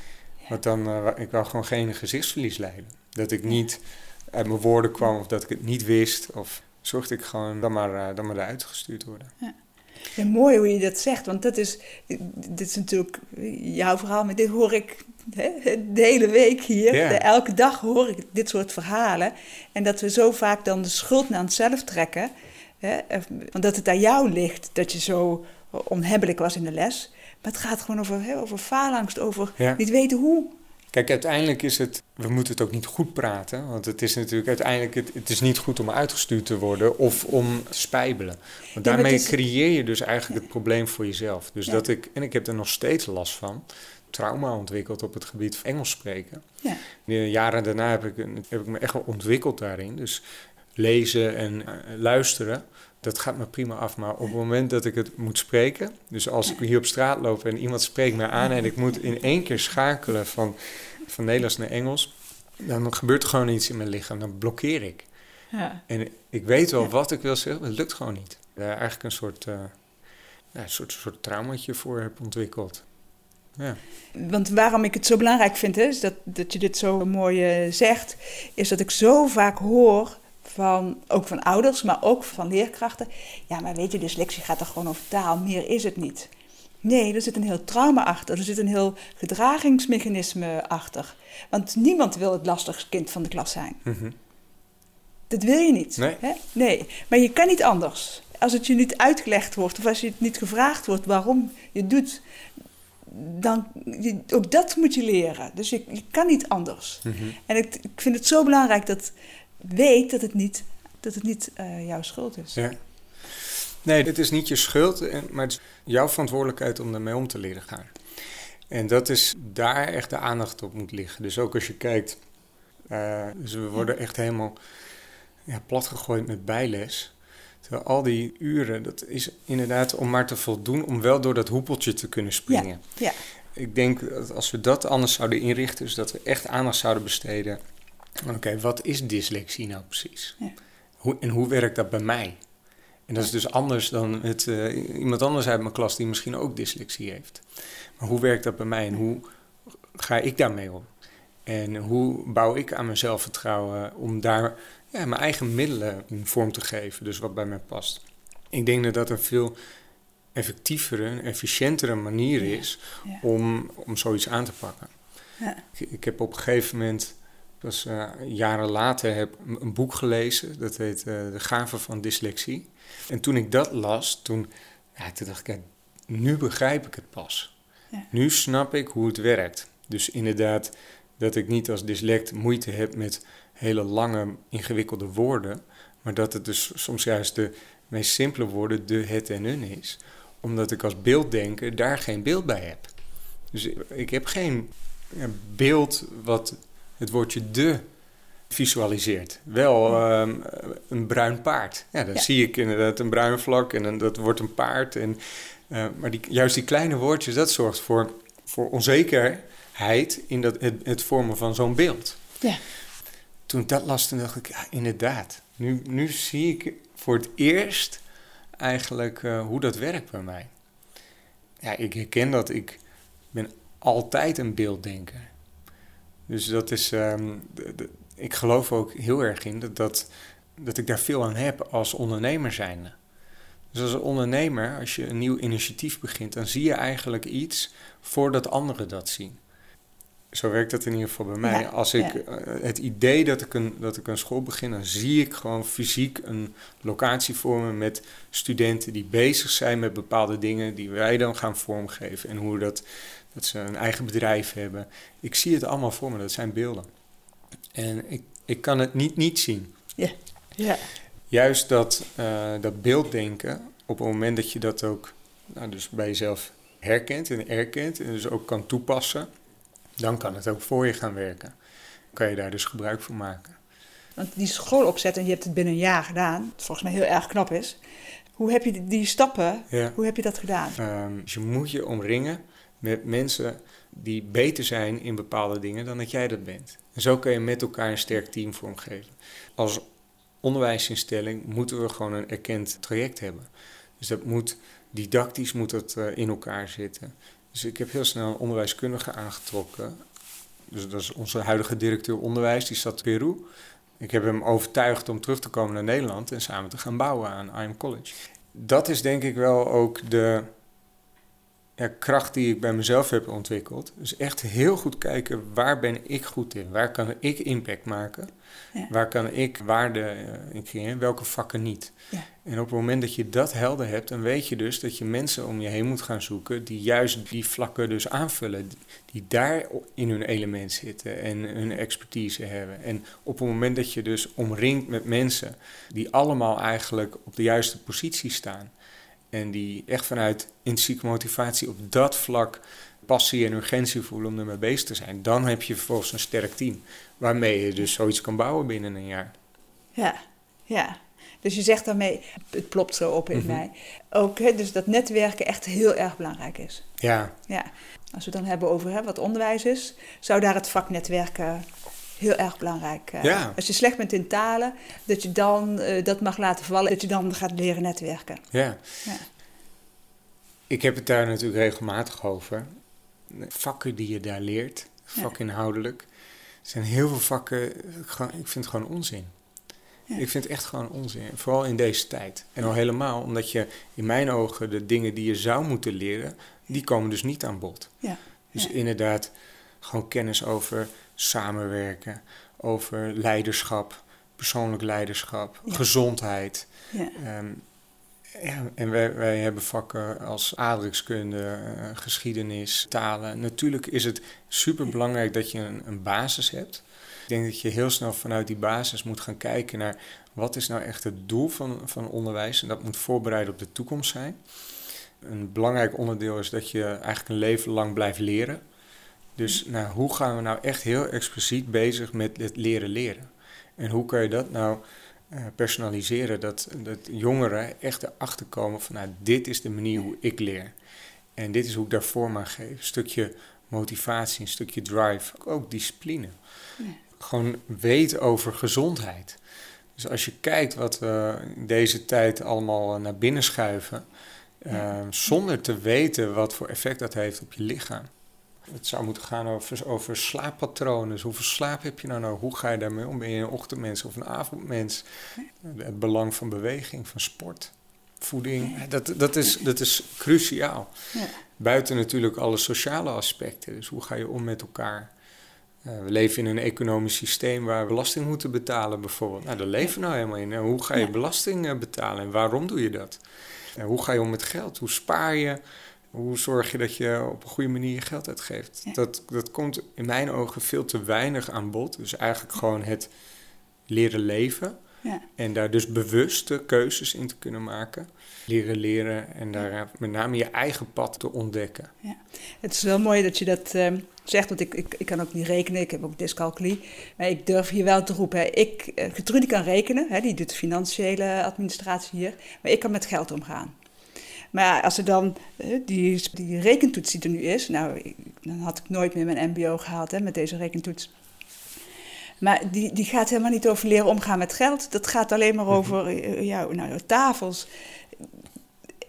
Want dan, ik wou gewoon geen gezichtsverlies leiden. Dat ik niet uit mijn woorden kwam of dat ik het niet wist. Of zorgde ik gewoon dan maar, dan maar eruit gestuurd worden. Ja. Ja, mooi hoe je dat zegt, want dat is, dit is natuurlijk jouw verhaal, maar dit hoor ik hè, de hele week hier. elke dag hoor ik dit soort verhalen. En dat we zo vaak dan de schuld naar onszelf trekken, hè, want dat het aan jou ligt dat je zo onhebbelijk was in de les. Maar het gaat gewoon over, hè, over faalangst, over niet weten hoe. Kijk, uiteindelijk is het, we moeten het ook niet goed praten, want het is natuurlijk uiteindelijk, het, het is niet goed om uitgestuurd te worden of om te spijbelen. Want Ja, daarmee is- creëer je dus eigenlijk het probleem voor jezelf. Dus Ja. dat ik, en ik heb er nog steeds last van, trauma ontwikkeld op het gebied van Engels spreken. Ja. De jaren daarna heb ik, heb ik me echt wel ontwikkeld daarin. Dus lezen en eh, luisteren, dat gaat me prima af. Maar op het moment dat ik het moet spreken, dus als ik hier op straat loop en iemand spreekt mij aan en ik moet in één keer schakelen van, van Nederlands naar Engels, dan gebeurt er gewoon iets in mijn lichaam. Dan blokkeer ik. Ja. En ik weet wel wat ik wil zeggen, maar het lukt gewoon niet. Daar eigenlijk een soort, eh ja, een soort, soort traumaatje voor heb ontwikkeld. Ja. Want waarom ik het zo belangrijk vind, hè, is dat, dat je dit zo mooi eh, zegt, is dat ik zo vaak hoor van, ook van ouders, maar ook van leerkrachten. Ja, maar weet je, dyslexie gaat er gewoon over taal, meer is het niet. Nee, er zit een heel trauma achter, er zit een heel gedragingsmechanisme achter. Want niemand wil het lastigste kind van de klas zijn. Mhm. Dat wil je niet. Nee. Hè? nee, maar je kan niet anders. Als het je niet uitgelegd wordt of als je het niet gevraagd wordt waarom je het doet, dan je, ook dat moet je leren. Dus je, je kan niet anders. Mhm. En ik, ik vind het zo belangrijk dat weet dat het niet, dat het niet eh, jouw schuld is. Ja. Nee, dit is niet je schuld, en- maar het is jouw verantwoordelijkheid om ermee om te leren gaan. En dat is daar echt de aandacht op moet liggen. Dus ook als je kijkt, eh, dus we worden echt helemaal ja, platgegooid met bijles. Terwijl al die uren, dat is inderdaad om maar te voldoen om wel door dat hoepeltje te kunnen springen. Ja, Ik denk dat als we dat anders zouden inrichten, dus dat we echt aandacht zouden besteden. Oké, wat is dyslexie nou precies? Ja. Hoe, en hoe werkt dat bij mij? En dat is dus anders dan het, eh, iemand anders uit mijn klas die misschien ook dyslexie heeft. Maar hoe werkt dat bij mij en hoe ga ik daarmee om? En hoe bouw ik aan mijn zelfvertrouwen om daar ja, mijn eigen middelen in vorm te geven, dus wat bij mij past? Ik denk dat dat een veel effectievere, en efficiëntere manier is ja, om, om zoiets aan te pakken. ja. Ik, ik heb op een gegeven moment, pas eh, jaren later, heb een- een boek gelezen. Dat heet eh, De Gave van Dyslexie. En toen ik dat las, toen, ja, toen dacht ik, ja, nu begrijp ik het pas. Ja. Nu snap ik hoe het werkt. Dus inderdaad, dat ik niet als dyslect moeite heb met hele lange, ingewikkelde woorden. Maar dat het dus soms juist de meest simpele woorden, de, het en een is. Omdat ik als beelddenker daar geen beeld bij heb. Dus ik, ik heb geen ja, beeld wat het woordje de visualiseert. Wel ehm, een bruin paard. Ja, dan Ja. zie ik inderdaad een bruin vlak en dat wordt een paard. En, eh, maar die, juist die kleine woordjes, dat zorgt voor, voor onzekerheid in dat, het, het vormen van zo'n beeld. Ja. Toen ik dat las, toen dacht ik, ja, inderdaad. Nu, nu zie ik voor het eerst eigenlijk eh, hoe dat werkt bij mij. Ja, ik herken dat. Ik ben altijd een beelddenker. Dus dat is... ehm, de- de- ik geloof ook heel erg in dat, dat, dat ik daar veel aan heb als ondernemer zijnde. Dus als ondernemer, als je een nieuw initiatief begint... dan zie je eigenlijk iets voordat anderen dat zien. Zo werkt dat in ieder geval bij mij. Ja, als ik ja. eh, het idee dat ik, een, dat ik een school begin... dan zie ik gewoon fysiek een locatie vormen met studenten... die bezig zijn met bepaalde dingen... die wij dan gaan vormgeven. En hoe dat, dat ze een eigen bedrijf hebben. Ik zie het allemaal voor me, dat zijn beelden. En ik, ik kan het niet niet zien. ja. Juist dat, eh, dat beelddenken, op het moment dat je dat ook nou, dus bij jezelf herkent en erkent... en dus ook kan toepassen, dan kan het ook voor je gaan werken. Kan je daar dus gebruik van maken. Want die school opzetten, en je hebt het binnen een jaar gedaan, wat volgens mij heel erg knap is. Hoe heb je die, die stappen, Ja. hoe heb je dat gedaan? Ehm, dus je moet je omringen met mensen die beter zijn in bepaalde dingen dan dat jij dat bent. En zo kun je met elkaar een sterk team vormgeven. Als onderwijsinstelling moeten we gewoon een erkend traject hebben. Dus dat moet didactisch moet dat, eh, in elkaar zitten. Dus ik heb heel snel een onderwijskundige aangetrokken. Dus dat is onze huidige directeur onderwijs, die zat in Peru. Ik heb hem overtuigd om terug te komen naar Nederland en samen te gaan bouwen aan IM College. Dat is denk ik wel ook de, ja, kracht die ik bij mezelf heb ontwikkeld. Dus echt heel goed kijken waar ben ik goed in? Waar kan ik impact maken? Ja. Waar kan ik waarde eh, in creëren? Welke vakken niet? Ja. En op het moment dat je dat helder hebt, dan weet je dus dat je mensen om je heen moet gaan zoeken die juist die vlakken dus aanvullen. Die daar in hun element zitten en hun expertise hebben. En op het moment dat je dus omringt met mensen die allemaal eigenlijk op de juiste positie staan. En die echt vanuit intrinsieke motivatie op dat vlak passie en urgentie voelen om ermee bezig te zijn. Dan heb je vervolgens een sterk team. Waarmee je dus zoiets kan bouwen binnen een jaar. Ja, ja. Dus je zegt daarmee, het plopt zo op in Mhm. mij. Ook hè, dus dat netwerken echt heel erg belangrijk is. Ja, Ja. Als we het dan hebben over hè, wat onderwijs is, zou daar het vak netwerken heel erg belangrijk. Ja. Als je slecht bent in talen, dat je dan eh, dat mag laten vallen, dat je dan gaat leren netwerken. ja. Ja. Ik heb het daar natuurlijk regelmatig over. Vakken die je daar leert, vakinhoudelijk. Er zijn heel veel vakken, ik vind het gewoon onzin. Ja. Ik vind het echt gewoon onzin. Vooral in deze tijd. En al helemaal omdat je in mijn ogen de dingen die je zou moeten leren, die komen dus niet aan bod. Ja. Dus Ja. inderdaad, gewoon kennis over samenwerken, over leiderschap, persoonlijk leiderschap, Ja. gezondheid. Ja. Ehm, ja, en wij, wij hebben vakken als aardrijkskunde, eh, geschiedenis, talen. Natuurlijk is het super belangrijk dat je een, een basis hebt. Ik denk dat je heel snel vanuit die basis moet gaan kijken naar wat is nou echt het doel van, van onderwijs. En dat moet voorbereiden op de toekomst zijn. Een belangrijk onderdeel is dat je eigenlijk een leven lang blijft leren. Dus nou, hoe gaan we nou echt heel expliciet bezig met het leren leren? En hoe kan je dat nou eh, personaliseren? Dat, dat jongeren echt erachter komen van nou, dit is de manier hoe ik leer. En dit is hoe ik daar vorm aan geef. Een stukje motivatie, een stukje drive, ook discipline. Ja. Gewoon weten over gezondheid. Dus als je kijkt wat we in deze tijd allemaal eh, naar binnen schuiven, Ja. eh, zonder te weten wat voor effect dat heeft op je lichaam. Het zou moeten gaan over, over slaappatronen. Dus hoeveel slaap heb je nou nodig? Hoe ga je daarmee om? Ben je een ochtendmens of een avondmens? Het belang van beweging, van sport, voeding. Dat, dat, is, dat is cruciaal. Ja. Buiten natuurlijk alle sociale aspecten. Dus hoe ga je om met elkaar? Eh, we leven in een economisch systeem waar we belasting moeten betalen, bijvoorbeeld. Nou, daar leven we nou helemaal in. En hoe ga je belasting eh, betalen en waarom doe je dat? En hoe ga je om met geld? Hoe spaar je? Hoe zorg je dat je op een goede manier je geld uitgeeft? Ja. Dat, dat komt in mijn ogen veel te weinig aan bod. Dus eigenlijk gewoon het leren leven. Ja. En daar dus bewuste keuzes in te kunnen maken. Leren leren en daar met name je eigen pad te ontdekken. Het is wel mooi dat je dat ehm, zegt, want ik, ik, ik kan ook niet rekenen, ik heb ook dyscalculie. Maar ik durf hier wel te roepen, hè. ik, Gertrude kan rekenen, hè, die doet de financiële administratie hier, maar ik kan met geld omgaan. Maar ja, als er dan eh, die, die rekentoets die er nu is, nou, dan had ik nooit meer mijn mbo gehaald hè, met deze rekentoets. Maar die, die gaat helemaal niet over leren omgaan met geld. Dat gaat alleen maar over eh, ja, nou, tafels,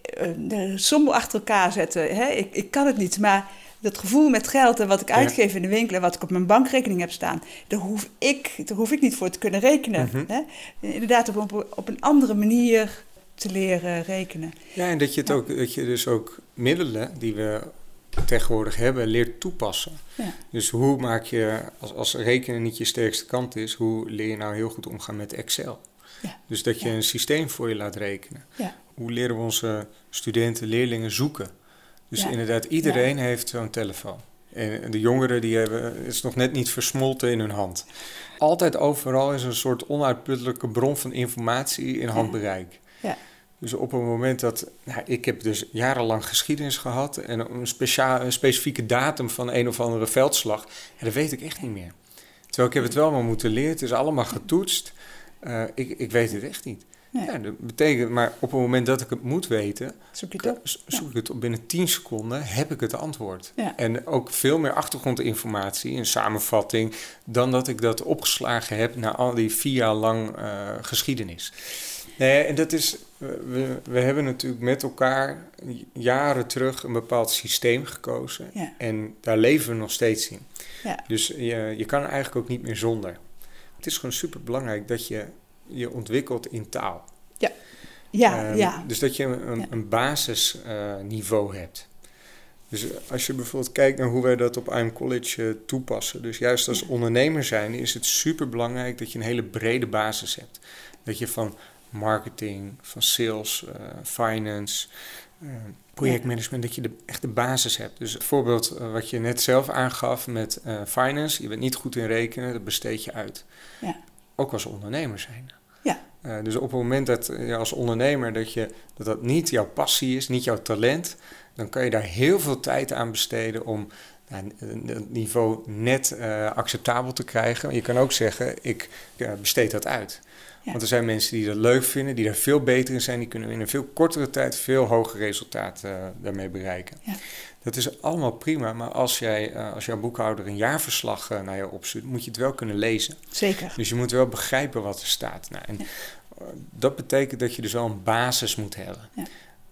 eh, de achter elkaar zetten. Hè? Ik, ik kan het niet, maar dat gevoel met geld en wat ik uitgeef in de winkel en wat ik op mijn bankrekening heb staan, daar hoef ik, daar hoef ik niet voor te kunnen rekenen. Mhm. hè? Inderdaad, op, een- op een andere manier te leren rekenen. Ja, en dat je, het Ja. ook, dat je dus ook middelen die we tegenwoordig hebben, leert toepassen. Ja. Dus hoe maak je, als, als rekenen niet je sterkste kant is, hoe leer je nou heel goed omgaan met Excel? Ja. Dus dat je een systeem voor je laat rekenen. Ja. Hoe leren we onze studenten, leerlingen zoeken? Dus inderdaad, iedereen heeft zo'n telefoon. En de jongeren die hebben, is nog net niet versmolten in hun hand. Altijd overal is een soort onuitputtelijke bron van informatie in handbereik. Ja. Dus op het moment dat, nou, ik heb dus jarenlang geschiedenis gehad en een, speciaal, een specifieke datum van een of andere veldslag, ja, dat weet ik echt niet meer. Terwijl ik heb het wel maar moeten leren, het is allemaal getoetst. Eh, ik, ik weet het echt niet. Nee. Ja, dat betekent, maar op het moment dat ik het moet weten, Zoek je het zoek ik het op binnen 10 seconden, heb ik het antwoord. Ja. En ook veel meer achtergrondinformatie, een samenvatting, dan dat ik dat opgeslagen heb na al die vier jaar lang eh, geschiedenis. Nee, en dat is, we, we hebben natuurlijk met elkaar jaren terug een bepaald systeem gekozen. Ja. En daar leven we nog steeds in. Ja. Dus je, je kan eigenlijk ook niet meer zonder. Het is gewoon super belangrijk dat je je ontwikkelt in taal. Ja, Ehm, ja. Dus dat je een, Ja. een basisniveau hebt. Dus als je bijvoorbeeld kijkt naar hoe wij dat op IM College uh, toepassen. Dus juist als ondernemer zijn is het super belangrijk dat je een hele brede basis hebt. Dat je van marketing, van sales, uh, finance, uh, projectmanagement, dat je de, echt de basis hebt. Dus het voorbeeld wat je net zelf aangaf met finance, je bent niet goed in rekenen, dat besteed je uit. Ja. Ook als ondernemer zijn. Ja. dus op het moment dat je als ondernemer dat, je, dat dat niet jouw passie is, niet jouw talent, dan kan je daar heel veel tijd aan besteden om nou, het niveau net acceptabel te krijgen. Je kan ook zeggen, ik besteed dat uit. Want er zijn mensen die dat leuk vinden, die daar veel beter in zijn, die kunnen in een veel kortere tijd veel hoger resultaat uh, daarmee bereiken. Ja. Dat is allemaal prima, maar als, jij, als jouw boekhouder een jaarverslag naar je opstuurt, moet je het wel kunnen lezen. Zeker. Dus je moet wel begrijpen wat er staat. Nou, en dat betekent dat je dus wel een basis moet hebben. Ja.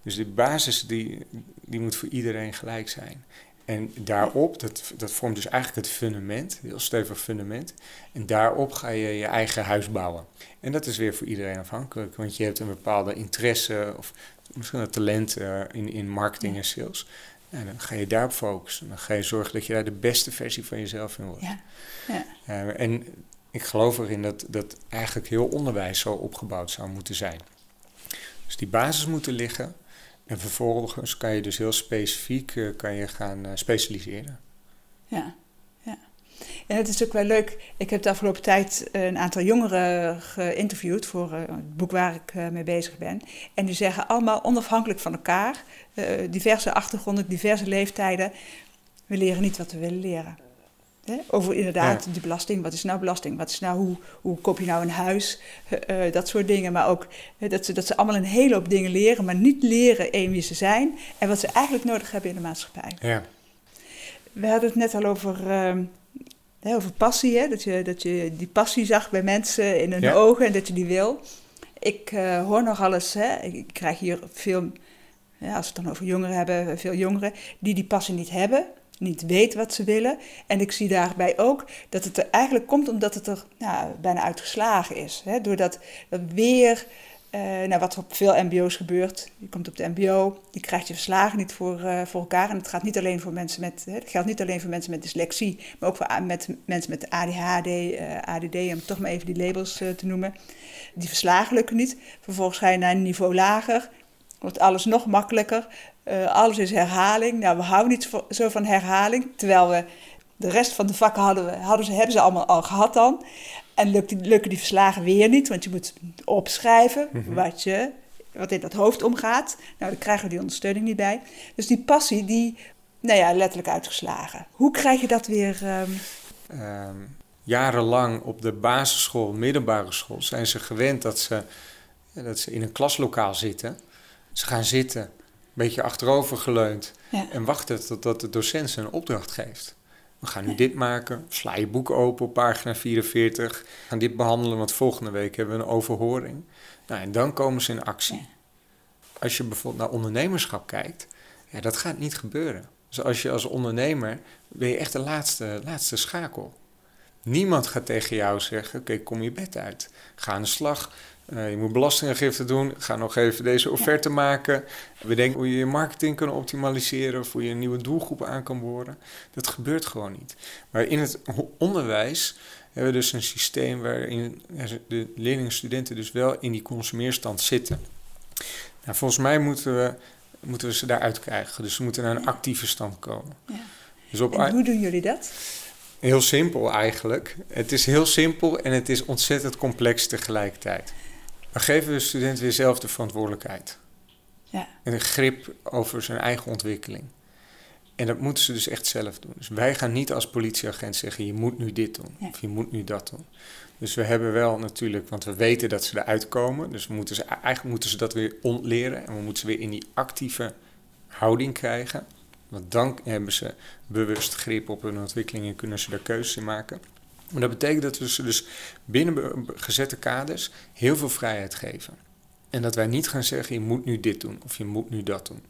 Dus de basis die, die moet voor iedereen gelijk zijn. En daarop, dat, dat vormt dus eigenlijk het fundament, een heel stevig fundament. En daarop ga je je eigen huis bouwen. En dat is weer voor iedereen afhankelijk, want je hebt een bepaalde interesse of misschien een talent uh, in, in marketing en sales. En dan ga je daarop focussen. Dan ga je zorgen dat je daar de beste versie van jezelf in wordt. Ja. Ja. Uh, en ik geloof erin dat, dat eigenlijk heel onderwijs zo opgebouwd zou moeten zijn. Dus die basis moet er liggen. En vervolgens kan je dus heel specifiek uh, kan je gaan uh, specialiseren. Ja, ja. En het is ook wel leuk. Ik heb de afgelopen tijd een aantal jongeren geïnterviewd voor uh, het boek waar ik mee bezig ben. En die zeggen allemaal onafhankelijk van elkaar, diverse achtergronden, diverse leeftijden. We leren niet wat we willen leren. Over inderdaad ja. de belasting. Wat is nou belasting? Wat is nou, hoe, hoe koop je nou een huis? Uh, dat soort dingen. Maar ook dat, ze, dat ze allemaal een hele hoop dingen leren, maar niet leren één wie ze zijn en wat ze eigenlijk nodig hebben in de maatschappij. Ja. We hadden het net al over, uh, over passie. Hè? Dat, je, dat je die passie zag bij mensen in hun ogen en dat je die wil. Ik uh, hoor nogal eens, hè, ik krijg hier veel, ja, als we het dan over jongeren hebben, veel jongeren die die passie niet hebben niet weet wat ze willen. En ik zie daarbij ook dat het er eigenlijk komt omdat het er nou, bijna uitgeslagen is. Hè? Doordat dat weer, uh, nou, wat op veel MBO's gebeurt. Je komt op de MBO, je krijgt je verslagen niet voor, uh, voor elkaar. En het gaat niet alleen voor mensen met, hè, geldt niet alleen voor mensen met dyslexie, maar ook voor met, mensen met ADHD, uh, eh, ADD, om toch maar even die labels te noemen. Die verslagen lukken niet. Vervolgens ga je naar een niveau lager wordt alles nog makkelijker. Uh, alles is herhaling. Nou, we houden niet zo van herhaling. Terwijl we de rest van de vakken hadden, we, hadden ze, hebben ze allemaal al gehad dan. En lukken die verslagen weer niet, want je moet opschrijven mhm. wat, je, wat in dat hoofd omgaat. Nou, dan krijgen we die ondersteuning niet bij. Dus die passie, die, nou ja, letterlijk uitgeslagen. Hoe krijg je dat weer... Um... Um, jarenlang op de basisschool, middelbare school, zijn ze gewend dat ze, dat ze in een klaslokaal zitten. Ze gaan zitten, beetje achterover geleund en wachten totdat de docent ze een opdracht geeft. We gaan nu dit maken, sla je boek open op pagina 44, we gaan dit behandelen, want volgende week hebben we een overhoring. Nou, en dan komen ze in actie. Als je bijvoorbeeld naar ondernemerschap kijkt, ja, dat gaat niet gebeuren. Dus als je als ondernemer, ben je echt de laatste, laatste schakel. Niemand gaat tegen jou zeggen, oké, kom je bed uit. Ga aan de slag, uh, je moet belastingaangifte doen. Ga nog even deze offerte maken. Bedenk hoe je je marketing kan optimaliseren. Of hoe je een nieuwe doelgroep aan kan boren. Dat gebeurt gewoon niet. Maar in het onderwijs hebben we dus een systeem waarin de leerlingen studenten dus wel in die consumeerstand zitten. Nou, volgens mij moeten we, moeten we ze daaruit krijgen. Dus ze moeten naar een actieve stand komen. Ja. Dus op en hoe doen jullie dat? Heel simpel eigenlijk. Het is heel simpel en het is ontzettend complex tegelijkertijd. We geven de student weer zelf de verantwoordelijkheid. Ja. En een grip over zijn eigen ontwikkeling. En dat moeten ze dus echt zelf doen. Dus wij gaan niet als politieagent zeggen: je moet nu dit doen of je moet nu dat doen. Dus we hebben wel natuurlijk, want we weten dat ze eruit komen. Dus we moeten ze, eigenlijk moeten ze dat weer ontleren. En we moeten ze weer in die actieve houding krijgen. Want dan hebben ze bewust grip op hun ontwikkeling en kunnen ze daar keuzes in maken. Maar dat betekent dat we ze dus binnen gezette kaders heel veel vrijheid geven. En dat wij niet gaan zeggen, je moet nu dit doen of je moet nu dat doen.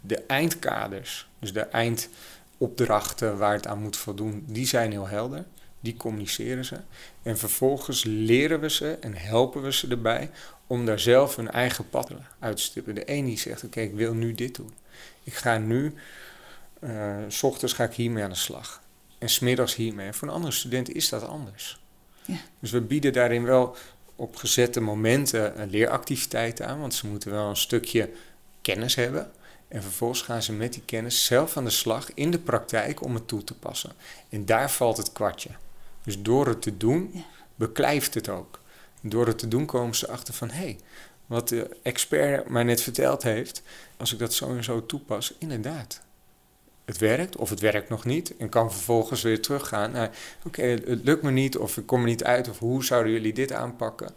De eindkaders, dus de eindopdrachten waar het aan moet voldoen, die zijn heel helder. Die communiceren ze. En vervolgens leren we ze en helpen we ze erbij om daar zelf hun eigen pad uit te stippen. De een die zegt, oké, ik wil nu dit doen. Ik ga nu Uh, s ochtends ga ik hiermee aan de slag. En smiddags hiermee. voor een andere student is dat anders. Ja. Dus we bieden daarin wel op gezette momenten leeractiviteiten aan. Want ze moeten wel een stukje kennis hebben. En vervolgens gaan ze met die kennis zelf aan de slag in de praktijk om het toe te passen. En daar valt het kwartje. Dus door het te doen, beklijft het ook. Door het te doen komen ze achter van... hé, hey, wat de expert mij net verteld heeft... als ik dat zo en zo toepas, inderdaad. Het werkt of het werkt nog niet. En kan vervolgens weer teruggaan naar... oké, het lukt me niet of ik kom er niet uit... of hoe zouden jullie dit aanpakken?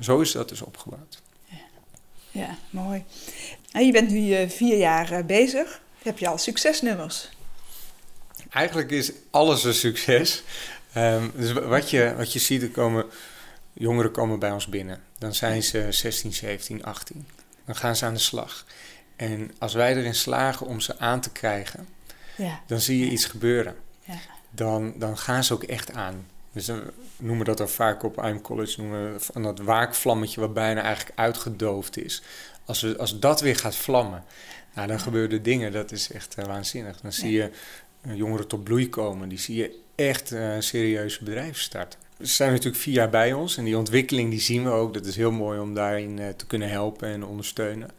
zo is dat dus opgebouwd. Ja, mooi. En je bent nu eh, vier jaar eh, bezig. Heb je al succesnummers? Eigenlijk is alles een succes. Ehm, dus wat je, wat je ziet, er komen jongeren komen bij ons binnen. Dan zijn ze 16, 17, 18. Dan gaan ze aan de slag. En als wij erin slagen om ze aan te krijgen, ja. dan zie je iets gebeuren. Ja. Dan, dan gaan ze ook echt aan. Dus we noemen dat dan vaak op IM College, noemen we van dat waakvlammetje wat bijna eigenlijk uitgedoofd is. Als, we, als dat weer gaat vlammen, nou, dan gebeuren dingen, dat is echt uh, waanzinnig. Dan zie je uh, jongeren tot bloei komen, die zie je echt uh, serieuze bedrijven starten. Ze zijn natuurlijk vier jaar bij ons en die ontwikkeling die zien we ook. Dat is heel mooi om daarin te kunnen helpen en ondersteunen.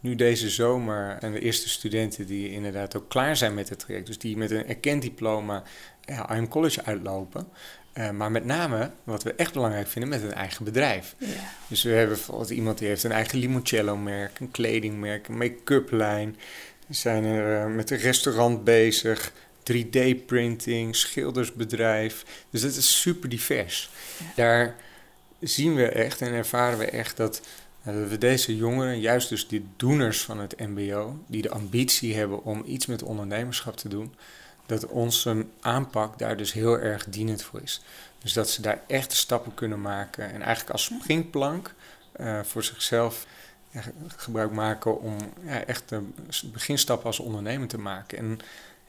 Nu deze zomer zijn de eerste studenten die inderdaad ook klaar zijn met het traject. Dus die met een erkend diploma ja, IM College uitlopen. Uh, maar met name, wat we echt belangrijk vinden, met een eigen bedrijf. Ja. Dus we hebben bijvoorbeeld iemand die heeft een eigen limoncello-merk, een kledingmerk, een make-up lijn. We zijn er uh, met een restaurant bezig, 3D-printing, schildersbedrijf. Dus dat is super divers. Ja. Daar zien we echt en ervaren we echt dat dat we deze jongeren, juist dus die doeners van het MBO, die de ambitie hebben om iets met ondernemerschap te doen, dat onze aanpak daar dus heel erg dienend voor is. Dus dat ze daar echte stappen kunnen maken en eigenlijk als springplank uh, voor zichzelf gebruik maken om echt de beginstappen als ondernemer te maken. En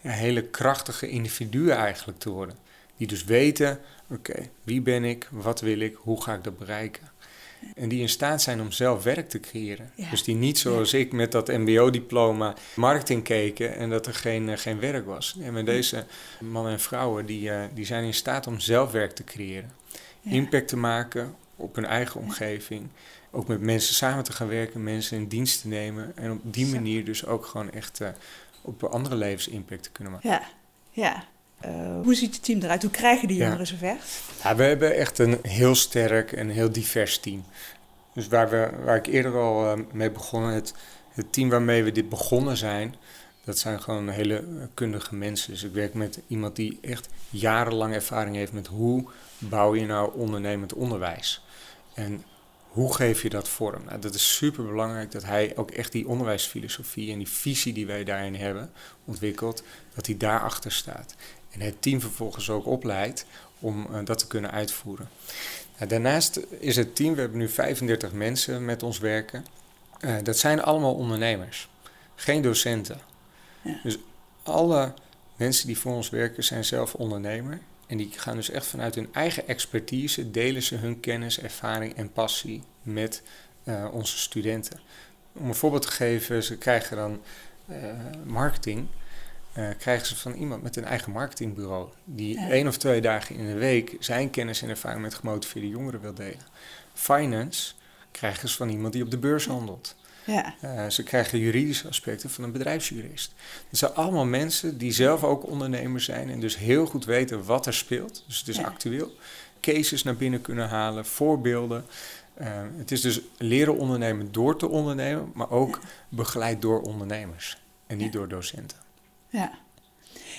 hele krachtige individuen eigenlijk te worden. Die dus weten, oké, wie ben ik, wat wil ik, hoe ga ik dat bereiken. En die in staat zijn om zelf werk te creëren. Dus die niet zoals ik met dat MBO-diploma marketing keken en dat er geen, uh, geen werk was. En met deze mannen en vrouwen die, uh, die zijn in staat om zelf werk te creëren. Impact te maken op hun eigen omgeving. Ook met mensen samen te gaan werken, mensen in dienst te nemen. En op die manier dus ook gewoon echt uh, op andere levens impact te kunnen maken. Ja, ja. Uh, hoe ziet het team eruit? Hoe krijgen die jongeren ja. zover? Ja, we hebben echt een heel sterk en heel divers team. Dus waar, we, waar ik eerder al uh, mee begonnen, het, het team waarmee we dit begonnen zijn, dat zijn gewoon hele kundige mensen. Dus ik werk met iemand die echt jarenlang ervaring heeft met hoe bouw je nou ondernemend onderwijs. En hoe geef je dat vorm? Nou, dat is super belangrijk dat hij ook echt die onderwijsfilosofie en die visie die wij daarin hebben ontwikkeld, dat hij daarachter staat. En het team vervolgens ook opleidt om uh, dat te kunnen uitvoeren. Nou, daarnaast is het team, we hebben nu 35 mensen met ons werken. Uh, dat zijn allemaal ondernemers, geen docenten. Ja. Dus alle mensen die voor ons werken zijn zelf ondernemer. En die gaan dus echt vanuit hun eigen expertise delen ze hun kennis, ervaring en passie met uh, onze studenten. Om een voorbeeld te geven, ze krijgen dan marketing. Uh, krijgen ze van iemand met een eigen marketingbureau. Die ja. één of twee dagen in de week zijn kennis en ervaring met gemotiveerde jongeren wil delen. Finance krijgen ze van iemand die op de beurs handelt. Ja. Uh, ze krijgen juridische aspecten van een bedrijfsjurist. Het zijn allemaal mensen die zelf ook ondernemers zijn en dus heel goed weten wat er speelt. Dus het is ja. actueel. Cases naar binnen kunnen halen, voorbeelden. Uh, het is dus leren ondernemen door te ondernemen, maar ook begeleid door ondernemers en niet door docenten. Ja.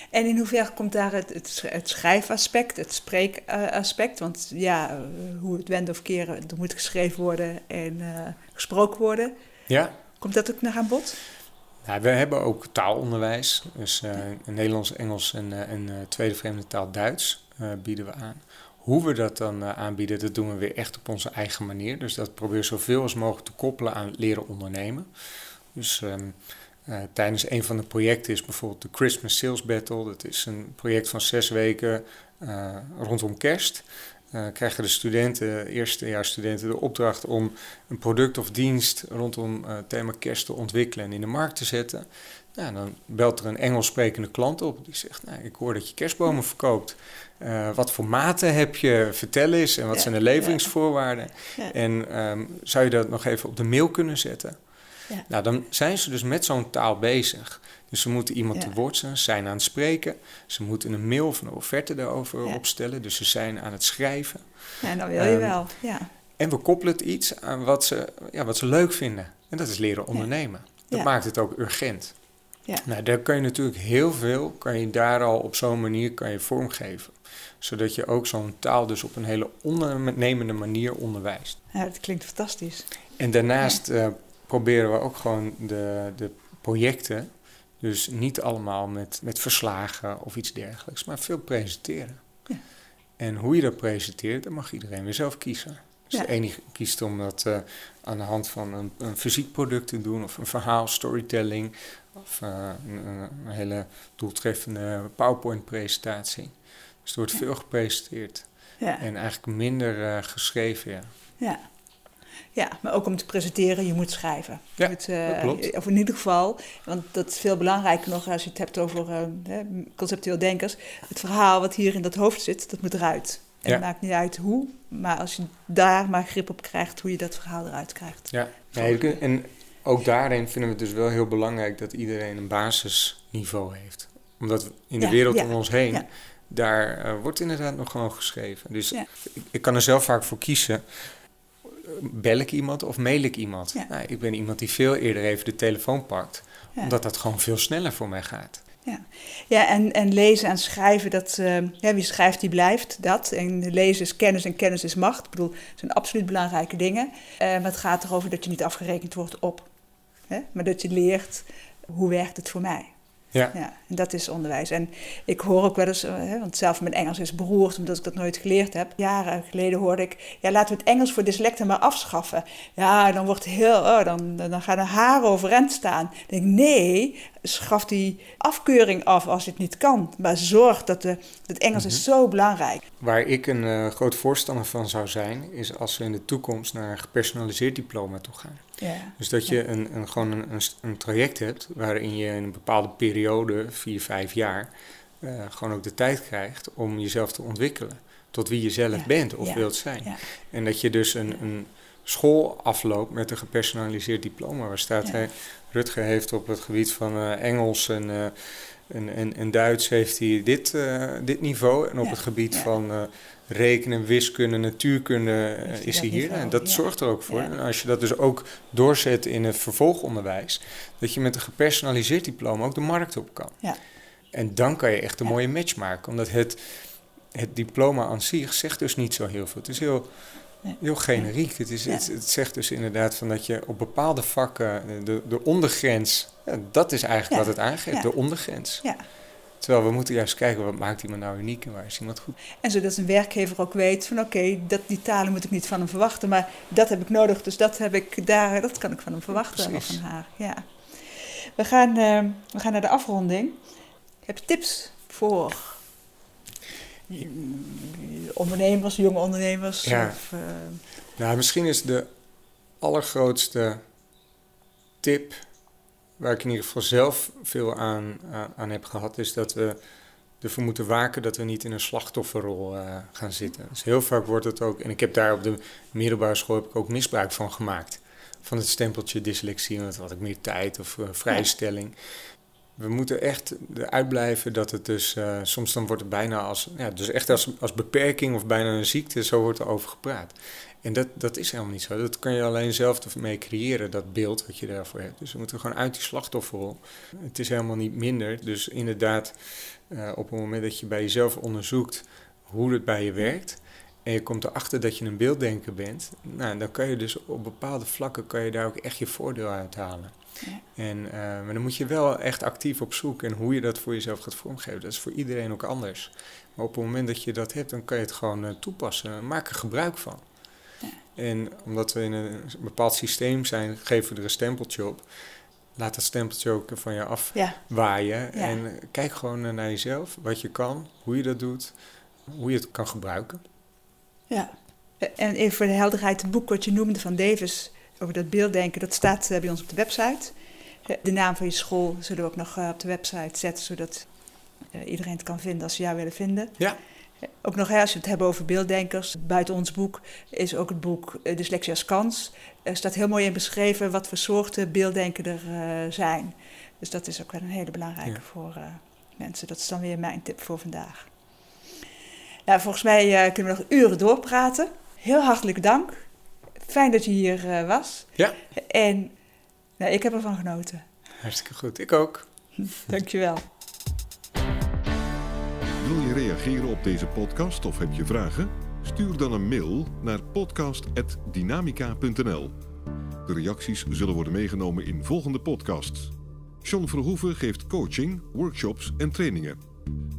En in hoeverre komt daar het, het, het schrijfaspect, het spreekaspect? Want ja, hoe het wenden of keren, er moet geschreven worden en uh, gesproken worden. Ja. Komt dat ook nog aan bod? Ja, we hebben ook taalonderwijs. Dus uh, Nederlands, Engels en, uh, en tweede vreemde taal Duits bieden we aan. Hoe we dat dan aanbieden, dat doen we weer echt op onze eigen manier. Dus dat proberen we zoveel als mogelijk te koppelen aan leren ondernemen. Dus um, tijdens een van de projecten is bijvoorbeeld de Christmas Sales Battle. Dat is een project van zes weken rondom kerst uh, krijgen de studenten, eerstejaarsstudenten, de opdracht om een product of dienst rondom uh, thema kerst te ontwikkelen en in de markt te zetten. Ja, dan belt er een Engels sprekende klant op. Die zegt, nou, ik hoor dat je kerstbomen verkoopt. Uh, wat voor maten heb je? Vertel eens. En wat zijn de leveringsvoorwaarden? Ja. En ehm, zou je dat nog even op de mail kunnen zetten? Ja. Nou, dan zijn ze dus met zo'n taal bezig. Dus ze moeten iemand te woord zijn, zijn aan het spreken. Ze moeten een mail of een offerte daarover opstellen. Dus ze zijn aan het schrijven. Ja, dan wil je um, wel, ja. En we koppelen het iets aan wat ze, ja, wat ze leuk vinden. En dat is leren ondernemen. Dat maakt het ook urgent. Ja. Nou, daar kan je natuurlijk heel veel, kan je daar al op zo'n manier kan je vormgeven. Zodat je ook zo'n taal dus op een hele ondernemende manier onderwijst. Ja, dat klinkt fantastisch. En daarnaast uh, proberen we ook gewoon de, de projecten, dus niet allemaal met, met verslagen of iets dergelijks, maar veel presenteren. Ja. En hoe je dat presenteert, dat mag iedereen weer zelf kiezen. Dus de ene kiest om dat uh, aan de hand van een, een fysiek product te doen, of een verhaal, storytelling, of uh, een, een, hele doeltreffende PowerPoint-presentatie. Dus er wordt veel gepresenteerd. Ja. En eigenlijk minder uh, geschreven, ja. Ja. Ja, maar ook om te presenteren, je moet schrijven. Ja, moet, uh, klopt. Of in ieder geval, want dat is veel belangrijker nog als je het hebt over uh, conceptueel denkers. Het verhaal wat hier in dat hoofd zit, dat moet eruit. En ja. het maakt niet uit hoe, maar als je daar maar grip op krijgt, hoe je dat verhaal eruit krijgt. Ja, nee, en ook daarin vinden we het dus wel heel belangrijk dat iedereen een basisniveau heeft. Omdat in de wereld om ons heen, daar uh, wordt inderdaad nog gewoon geschreven. Dus ik, ik, kan er zelf vaak voor kiezen. Bel ik iemand of mail ik iemand? Nou, ik ben iemand die veel eerder even de telefoon pakt. Omdat dat gewoon veel sneller voor mij gaat. Ja, ja en, en lezen en schrijven, dat, uh, ja, wie schrijft, die blijft, dat. En lezen is kennis en kennis is macht. Ik bedoel, dat zijn absoluut belangrijke dingen. Uh, maar het gaat erover dat je niet afgerekend wordt op. Hè? Maar dat je leert, hoe werkt het voor mij? Ja. ja. En dat is onderwijs. En ik hoor ook wel eens, uh, want zelf mijn Engels is beroerd omdat ik dat nooit geleerd heb. Jaren geleden hoorde ik, ja, laten we het Engels voor dyslecten maar afschaffen. Ja, dan wordt heel, oh, dan, dan gaan de haren overeind staan. Denk ik, nee, schaf die afkeuring af als je het niet kan. Maar zorg dat de, het Engels is mhm. zo belangrijk. Waar ik een uh, groot voorstander van zou zijn, is als we in de toekomst naar een gepersonaliseerd diploma toe gaan. Dus dat je een, een, gewoon een, een, traject hebt waarin je in een bepaalde periode, vier, vijf jaar, uh, gewoon ook de tijd krijgt om jezelf te ontwikkelen. Tot wie je zelf bent of wilt zijn. En dat je dus een, een school afloopt met een gepersonaliseerd diploma. Waar staat hij, Rutger heeft op het gebied van uh, Engels en, uh, en, en, en, Duits heeft hij dit, uh, dit niveau. En op het gebied van rekenen, wiskunde, natuurkunde is hij hier. en dat zorgt er ook voor. En als je dat dus ook doorzet in het vervolgonderwijs, dat je met een gepersonaliseerd diploma ook de markt op kan. Ja. En dan kan je echt een mooie match maken. Omdat het, het diploma aan zich zegt dus niet zo heel veel. Het is heel Heel generiek. Het, is, het, het, zegt dus inderdaad van dat je op bepaalde vakken, eh, de, de ondergrens, ja, dat is eigenlijk wat het aangeeft, de ondergrens. Terwijl we moeten juist kijken, wat maakt iemand nou uniek en waar is iemand goed. En zodat een werkgever ook weet van oké, dat die talen moet ik niet van hem verwachten, maar dat heb ik nodig, dus dat heb ik daar, dat kan ik van hem verwachten Precies. of van haar. Ja. We gaan, uh, we gaan naar de afronding. Heb je tips voor ondernemers, jonge ondernemers? Ja. Of, uh... Nou, misschien is de allergrootste tip, waar ik in ieder geval zelf veel aan, aan, heb gehad, is dat we ervoor moeten waken dat we niet in een slachtofferrol uh, gaan zitten. Dus heel vaak wordt het ook, en ik heb daar op de middelbare school heb ik ook misbruik van gemaakt. Van het stempeltje dyslexie, want had ik meer tijd of uh, vrijstelling we moeten echt uitblijven dat het dus, uh, soms dan wordt het bijna als, ja, dus echt als, als beperking of bijna een ziekte, zo wordt er over gepraat. En dat, dat is helemaal niet zo. Dat kan je alleen zelf ermee creëren, dat beeld wat je daarvoor hebt. Dus we moeten gewoon uit die slachtofferrol. Het is helemaal niet minder. Dus inderdaad, uh, op het moment dat je bij jezelf onderzoekt hoe het bij je werkt, en je komt erachter dat je een beelddenker bent, nou, dan kan je dus op bepaalde vlakken kan je daar ook echt je voordeel uit halen. En, uh, maar dan moet je wel echt actief op zoek en hoe je dat voor jezelf gaat vormgeven. Dat is voor iedereen ook anders. Maar op het moment dat je dat hebt, dan kan je het gewoon uh, toepassen. Maak er gebruik van. Ja. En omdat we in een bepaald systeem zijn, geven we er een stempeltje op. Laat dat stempeltje ook van je afwaaien. Ja. En kijk gewoon naar jezelf, wat je kan, hoe je dat doet, hoe je het kan gebruiken. Ja, en even voor de helderheid, het boek wat je noemde van Davis over dat beelddenken, dat staat eh, bij ons op de website. De naam van je school zullen we ook nog op de website zetten, zodat iedereen het kan vinden als ze jou willen vinden. Ja. Ook nog, als je het hebben over beelddenkers, buiten ons boek is ook het boek Dyslexie als kans. Er staat heel mooi in beschreven wat voor soorten beelddenken er zijn. Dus dat is ook wel een hele belangrijke voor mensen. Dat is dan weer mijn tip voor vandaag. Nou, volgens mij uh, kunnen we nog uren doorpraten. Heel hartelijk dank. Fijn dat je hier uh, was. Ja. En nou, ik heb ervan genoten. Hartstikke goed. Ik ook. Dankjewel. Wil je reageren op deze podcast of heb je vragen? Stuur dan een mail naar podcast.dynamica.nl. De reacties zullen worden meegenomen in volgende podcasts. John Verhoeven geeft coaching, workshops en trainingen.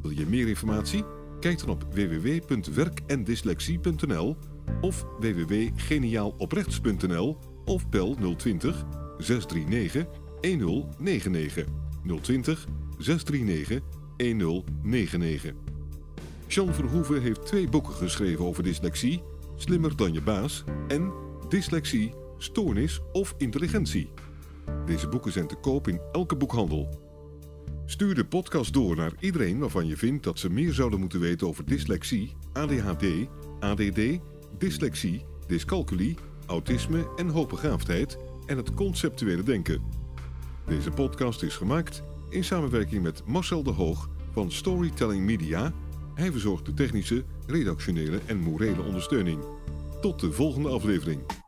Wil je meer informatie? Kijk dan op www.werkendyslexie.nl of www.geniaaloprechts.nl of bel 020 639 1099 020 639 1099. Jean Verhoeven heeft twee boeken geschreven over dyslexie, Slimmer dan je baas en Dyslexie, Stoornis of Intelligentie. Deze boeken zijn te koop in elke boekhandel. Stuur de podcast door naar iedereen waarvan je vindt dat ze meer zouden moeten weten over dyslexie, ADHD, ADD, dyslexie, dyscalculie, autisme en hoogbegaafdheid en het conceptuele denken. Deze podcast is gemaakt in samenwerking met Marcel de Hoog van Storytelling Media. Hij verzorgt de technische, redactionele en morele ondersteuning. Tot de volgende aflevering.